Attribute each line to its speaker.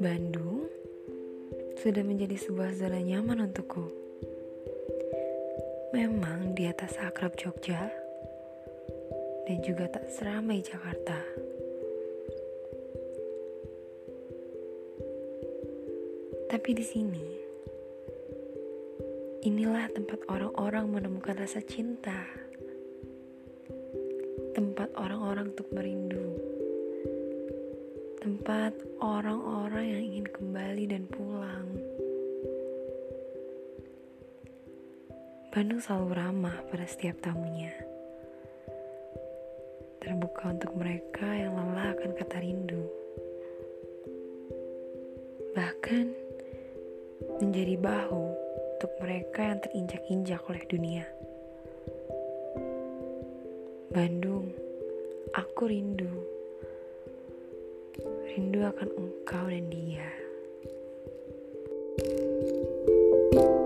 Speaker 1: Bandung sudah menjadi sebuah zona nyaman untukku. Memang di atas akrab Jogja dan juga tak seramai Jakarta. Tapi di sini, inilah tempat orang-orang menemukan rasa cinta. Tempat orang-orang untuk merindu. Tempat orang-orang yang ingin kembali dan pulang. Bandung selalu ramah pada setiap tamunya. Terbuka untuk mereka yang lelah akan kata rindu. Bahkan, menjadi bahu untuk mereka yang terinjak-injak oleh dunia. Bandung, aku rindu. Rindu akan engkau dan dia. thank you